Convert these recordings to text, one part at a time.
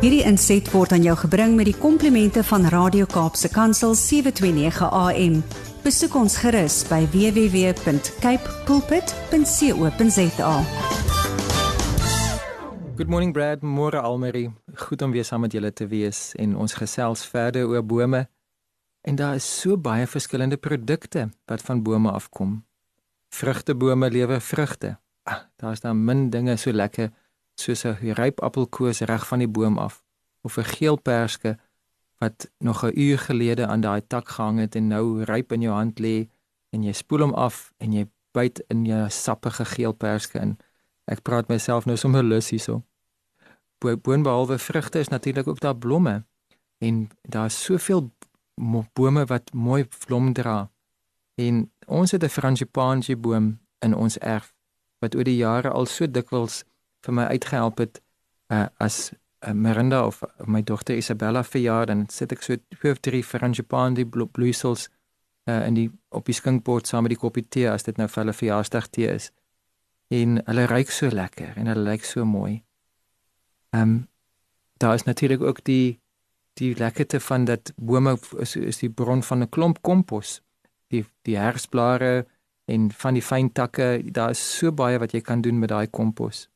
Hierdie inset word aan jou gebring met die komplimente van Radio Kaapse Kansel 729 AM. Besoek ons gerus by www.cape pulpit.co.za. Good morning Brad, môre Almarie. Goed om weer saam met julle te wees en ons gesels verder oor bome. En daar is so baie verskillende produkte wat van bome afkom. Vrugtebome lewer vrugte. Ah, daar is dan min dinge so lekker soos 'n ryp appelkoos reg van die boom af of 'n geel perske wat nog 'n uur gelede aan daai tak gehang het en nou ryp in jou hand lê en jy spoel hom af en jy byt in jou sappige geel perske in. Ek praat myself nou sommer lus hierso. Boonbehalwe vrugte is natuurlik ook daar blomme en daar's soveel bome wat mooi blom dra. En ons het 'n frangipani boom in ons erf wat oor die jare al so dikwels vir my uitgehelp het uh, as uh, Miranda of uh, my dogter Isabella verjaar dan sit ek so twee of drie frangipani bloeisels uh, in die op die skinkbord saam met die koppie tee as dit nou vir hulle verjaarsdag tee is. En hulle ruik so lekker en hulle lyk so mooi. Ehm um, daar is natuurlik ook die die lekkerte van dat bome is, is die bron van 'n klomp kompos. Die die herfsblare en van die fyn takke, daar is so baie wat jy kan doen met daai kompos.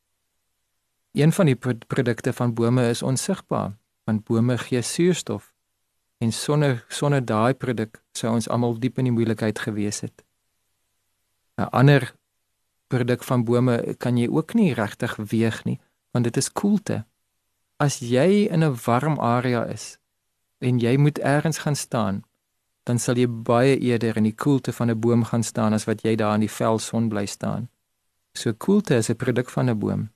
Een van die produkte van bome is onsigbaar, want bome gee suurstof. En sonder sonder daai produk sou ons almal diep in die moeilikheid gewees het. 'n Ander produk van bome kan jy ook nie regtig weeg nie, want dit is koelte as jy in 'n warm area is en jy moet eers gaan staan, dan sal jy baie eerder in die koelte van 'n boom gaan staan as wat jy daar in die vel son bly staan. So koelte is 'n produk van 'n boom.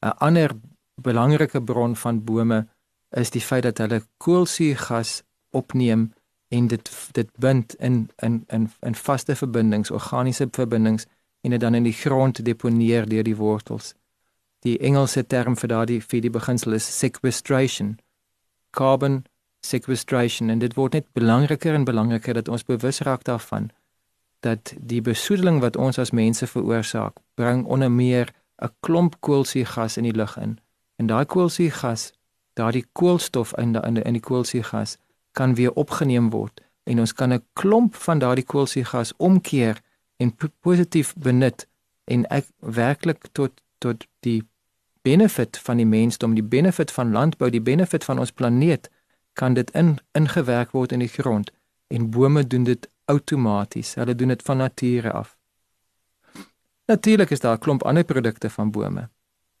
'n Ander belangrike bron van bome is die feit dat hulle koolsuurgas opneem en dit dit bind in in in in vaste verbindings, organiese verbindings en dit dan in die grond deponeer deur die wortels. Die Engelse term vir daardie vir die beginsel is sequestration carbon sequestration en dit word net belangriker en belangriker dat ons bewus raak daarvan dat die besoedeling wat ons as mense veroorsaak bring onder meer 'n klomp koolsuurgas in die lug in en daai koolsuurgas daardie koolstof in die, in die, in die koolsuurgas kan weer opgeneem word en ons kan 'n klomp van daardie koolsuurgas omkeer en positief benut en ek werklik tot tot die benefit van die mensdom, die benefit van landbou, die benefit van ons planeet kan dit in ingewerk word in die grond en bome doen dit outomaties. Hulle doen dit van nature af. Natuurlik is daar 'n klomp ander produkte van bome.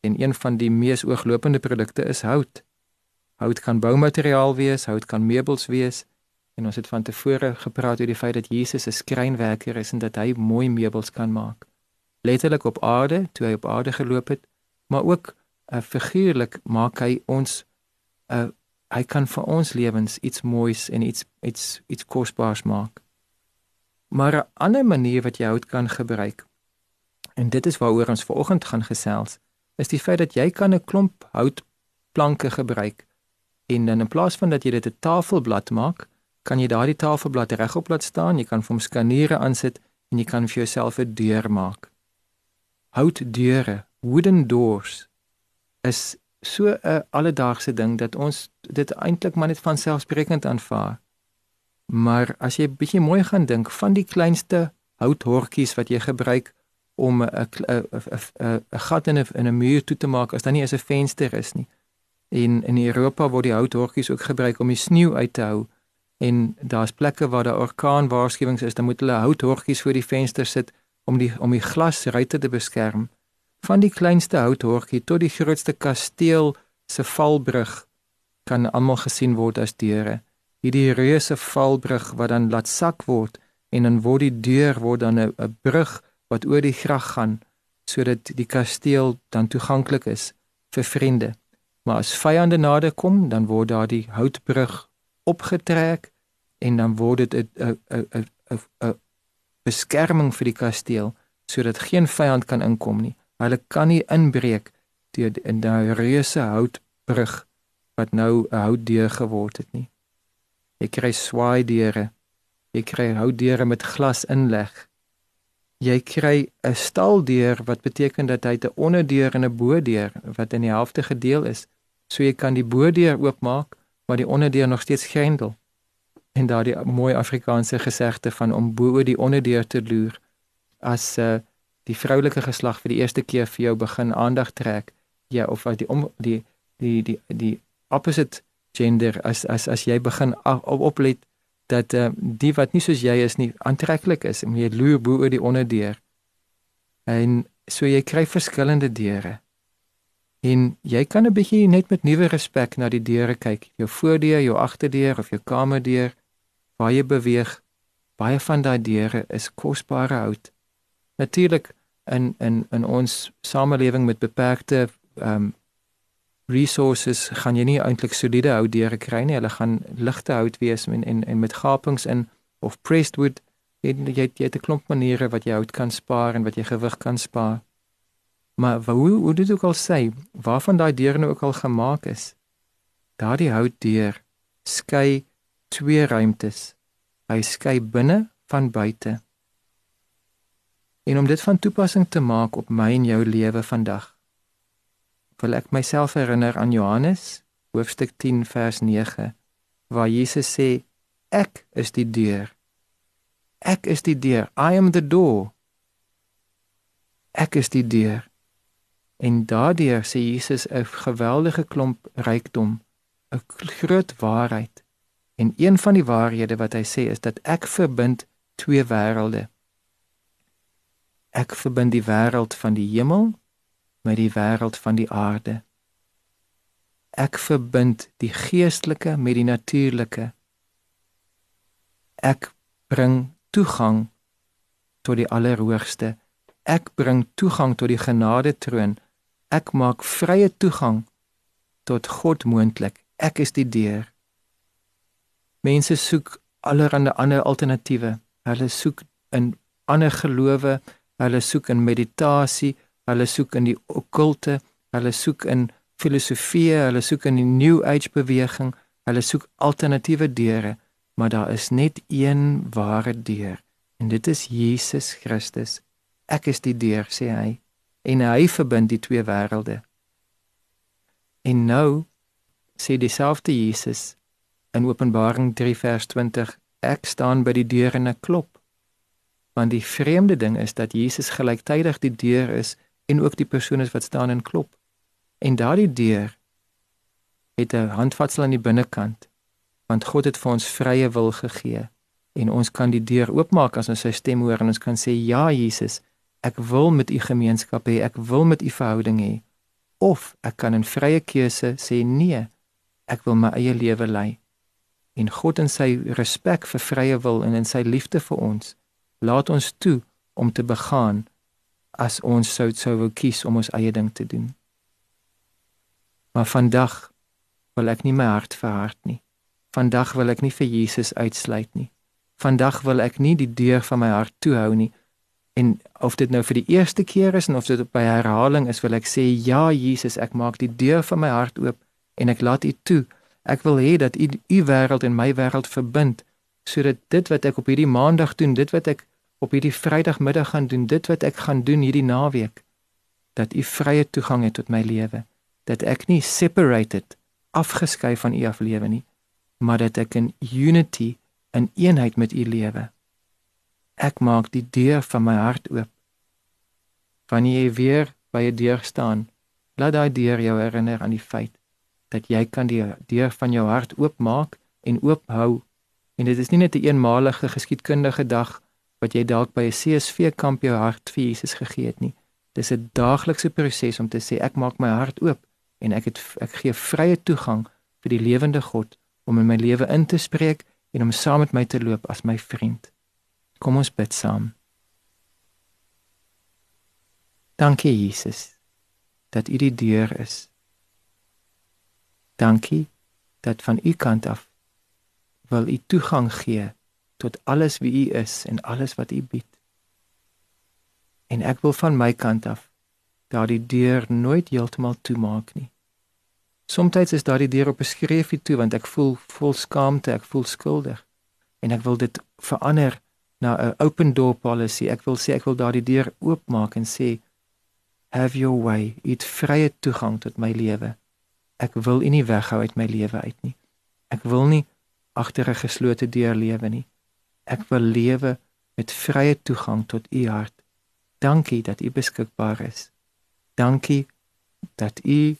En een van die mees ooglopende produkte is hout. Hout kan boumateriaal wees, hout kan meubels wees. En ons het van tevore gepraat oor die feit dat Jesus 'n skrynwerker is en dat hy mooi meubels kan maak letterlik op aarde toe hy op aarde geloop het, maar ook uh, figuurlik maak hy ons uh, hy kan vir ons lewens iets moois en iets iets iets kosbaars maak. Maar 'n ander manier wat jy hout kan gebruik en dit is waaroor ons vanoggend gaan gesels, is die feit dat jy kan 'n klomp houtplanke gebruik en dan in plaas van dat jy dit 'n tafelblad maak, kan jy daardie tafelblad regop laat staan, jy kan vir hom skaniere aansit en jy kan vir jouself 'n deur maak houtdeure, wooden doors is so 'n alledaagse ding dat ons dit eintlik maar net van selfsprekend aanvaar. Maar as jy bietjie mooi gaan dink van die kleinste houthortjies wat jy gebruik om 'n 'n 'n gat in 'n in 'n muur toe te maak as dan nie eens 'n venster is nie. En in Europa word die houthortjies ook gebruik om die sneeu uit te hou. En daar's plekke waar daar orkaanwaarskuwings is, dan moet hulle houthortjies voor die venster sit om die om die glasruite te beskerm van die kleinste houthorgie tot die grootste kasteel se valbrug kan almal gesien word as deure hierdie reuse valbrug wat dan laat sak word en dan word die deur word dan 'n brug wat oor die grag gaan sodat die kasteel dan toeganklik is vir vriende maar as vyande nader kom dan word daar die houtbrug opgetrek en dan word dit 'n 'n 'n 'n beskerming vir die kasteel sodat geen vyand kan inkom nie. Hulle kan nie inbreek deur in daai reuse houtbrug wat nou 'n houtdeur geword het nie. Jy kry swaai deure. Jy kry houtdeure met glas inleg. Jy kry 'n staldeur wat beteken dat hy 'n onderdeur en 'n bodeur wat in die helfte gedeel is. So jy kan die bodeur oopmaak, maar die onderdeur nog steeds grendel. En daardie mooi Afrikaanse gesegde van om bo die onderdeur te loer as uh, die vroulike geslag vir die eerste keer vir jou begin aandag trek, ja of as die om die die die die opposite gender as as as jy begin op oplet dat uh, die wat nie soos jy is nie aantreklik is en jy loer bo oor die onderdeur. En so jy kry verskillende deure. En jy kan 'n bietjie net met nuwe respek na die deure kyk, jou voordeur, jou agterdeur of jou kamerdeur waar jy beweeg. Baie van daai deure is kosbare hout. Natuurlik in in in ons samelewing met beperkte ehm um, resources gaan jy nie eintlik soliede hout deure kry nie. Hulle gaan ligte hout wees en en, en met gapings in of pressed wood. Jy jy jy het 'n klomp maniere wat jy hout kan spaar en wat jy gewig kan spaar. Maar hoe hoe dit ook al sê, waarvan daai deure nou ook al gemaak is, daardie hout deur skei twee ruimtes. Hy skei binne van buite. En om dit van toepassing te maak op my en jou lewe vandag, wil ek myself herinner aan Johannes hoofstuk 10 vers 9 waar Jesus sê ek is die deur. Ek is die deur. I am the door. Ek is die deur. En daardeur sê Jesus 'n geweldige klomp rykdom, 'n groot waarheid. En een van die waarhede wat hy sê is dat ek verbind twee wêrelde ek verbind die wêreld van die hemel met die wêreld van die aarde. Ek verbind die geestelike met die natuurlike. Ek bring toegang tot die Allerhoogste. Ek bring toegang tot die genade troon. Ek maak vrye toegang tot God moontlik. Ek is die deur. Mense soek allerlei ander alternatiewe. Hulle soek in ander gelowe, Hulle soek in meditasie, hulle soek in die okkulte, hulle soek in filosofie, hulle soek in die new age beweging, hulle soek alternatiewe deure, maar daar is net een ware deur en dit is Jesus Christus. Ek is die deur, sê hy, en hy verbind die twee wêrelde. En nou sê dieselfde Jesus in Openbaring 3 vers 20, ek staan by die deur en ek klop. Want die vreemde ding is dat Jesus gelyktydig die deur is en ook die persoon is wat staan en klop. En daardie deur het 'n handvatsel aan die binnekant. Want God het vir ons vrye wil gegee en ons kan die deur oopmaak as ons sy stem hoor en ons kan sê ja Jesus, ek wil met u gemeenskap hê, ek wil met u verhouding hê. Of ek kan in vrye keuse sê nee, ek wil my eie lewe lei. En God in sy respek vir vrye wil en in sy liefde vir ons laat ons toe om te begaan as ons sou sou wou kies om ons eie ding te doen. Maar vandag wil ek nie my hart verhard nie. Vandag wil ek nie vir Jesus uitsluit nie. Vandag wil ek nie die deur van my hart toehou nie. En of dit nou vir die eerste keer is en of dit by herhaling is, wil ek sê ja Jesus, ek maak die deur van my hart oop en ek laat U toe. Ek wil hê dat U U wêreld en my wêreld verbind sodat dit wat ek op hierdie maandag doen, dit wat ek op hierdie vrydagmiddag gaan doen, dit wat ek gaan doen hierdie naweek, dat u vrye toegang het tot my lewe, dat ek nie separated, afgeskei van u af lewe nie, maar dat ek in unity, in eenheid met u lewe. Ek maak die deur van my hart oop. Wanneer jy weer by 'n deur staan, laat daai deur jou herinner aan die feit dat jy kan die deur van jou hart oopmaak en oophou En dit is nie net 'n een eenmalige geskiedkundige dag wat jy dalk by 'n CSV kamp jou hart vir Jesus gegee het nie. Dis 'n daaglikse proses om te sê ek maak my hart oop en ek het ek gee vrye toegang vir die lewende God om in my lewe in te spreek en om saam met my te loop as my vriend. Kom ons bid saam. Dankie Jesus dat U die deur is. Dankie dat van U kant af wil u toegang gee tot alles wie u is en alles wat u bied. En ek wil van my kant af daardie deur nooit heeltemal toemaak nie. Somstyds is daardie deur op 'n skreefie toe want ek voel vol skaamte, ek voel skuldig en ek wil dit verander na 'n open door policy. Ek wil sê ek wil daardie deur oopmaak en sê have your way. Eet vrye toegang tot my lewe. Ek wil U nie weghou uit my lewe uit nie. Ek wil nie agter 'n geslote deur lewe nie. Ek wil lewe met vrye toegang tot U hart. Dankie dat U beskikbaar is. Dankie dat U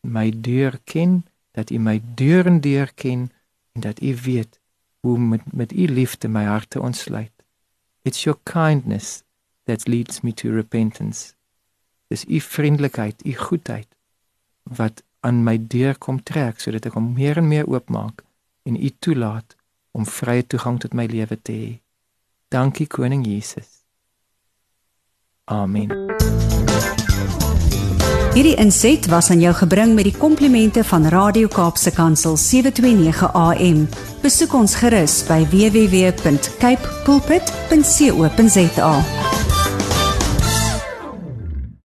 my deur ken, dat U my deur en deur ken en dat U weet hoe met met U liefde my hart te ontsluit. It's your kindness that leads me to repentance. Dis U vriendelikheid, U goedheid wat aan my deur kom trek sodat ek hom meer en meer oopmaak en U toelaat om vrye toegang tot my lewe te hê. Dankie koning Jesus. Amen. Hierdie inset was aan jou gebring met die komplimente van Radio Kaapse Kansel 729 AM. Besoek ons gerus by www.cape pulpit.co.za.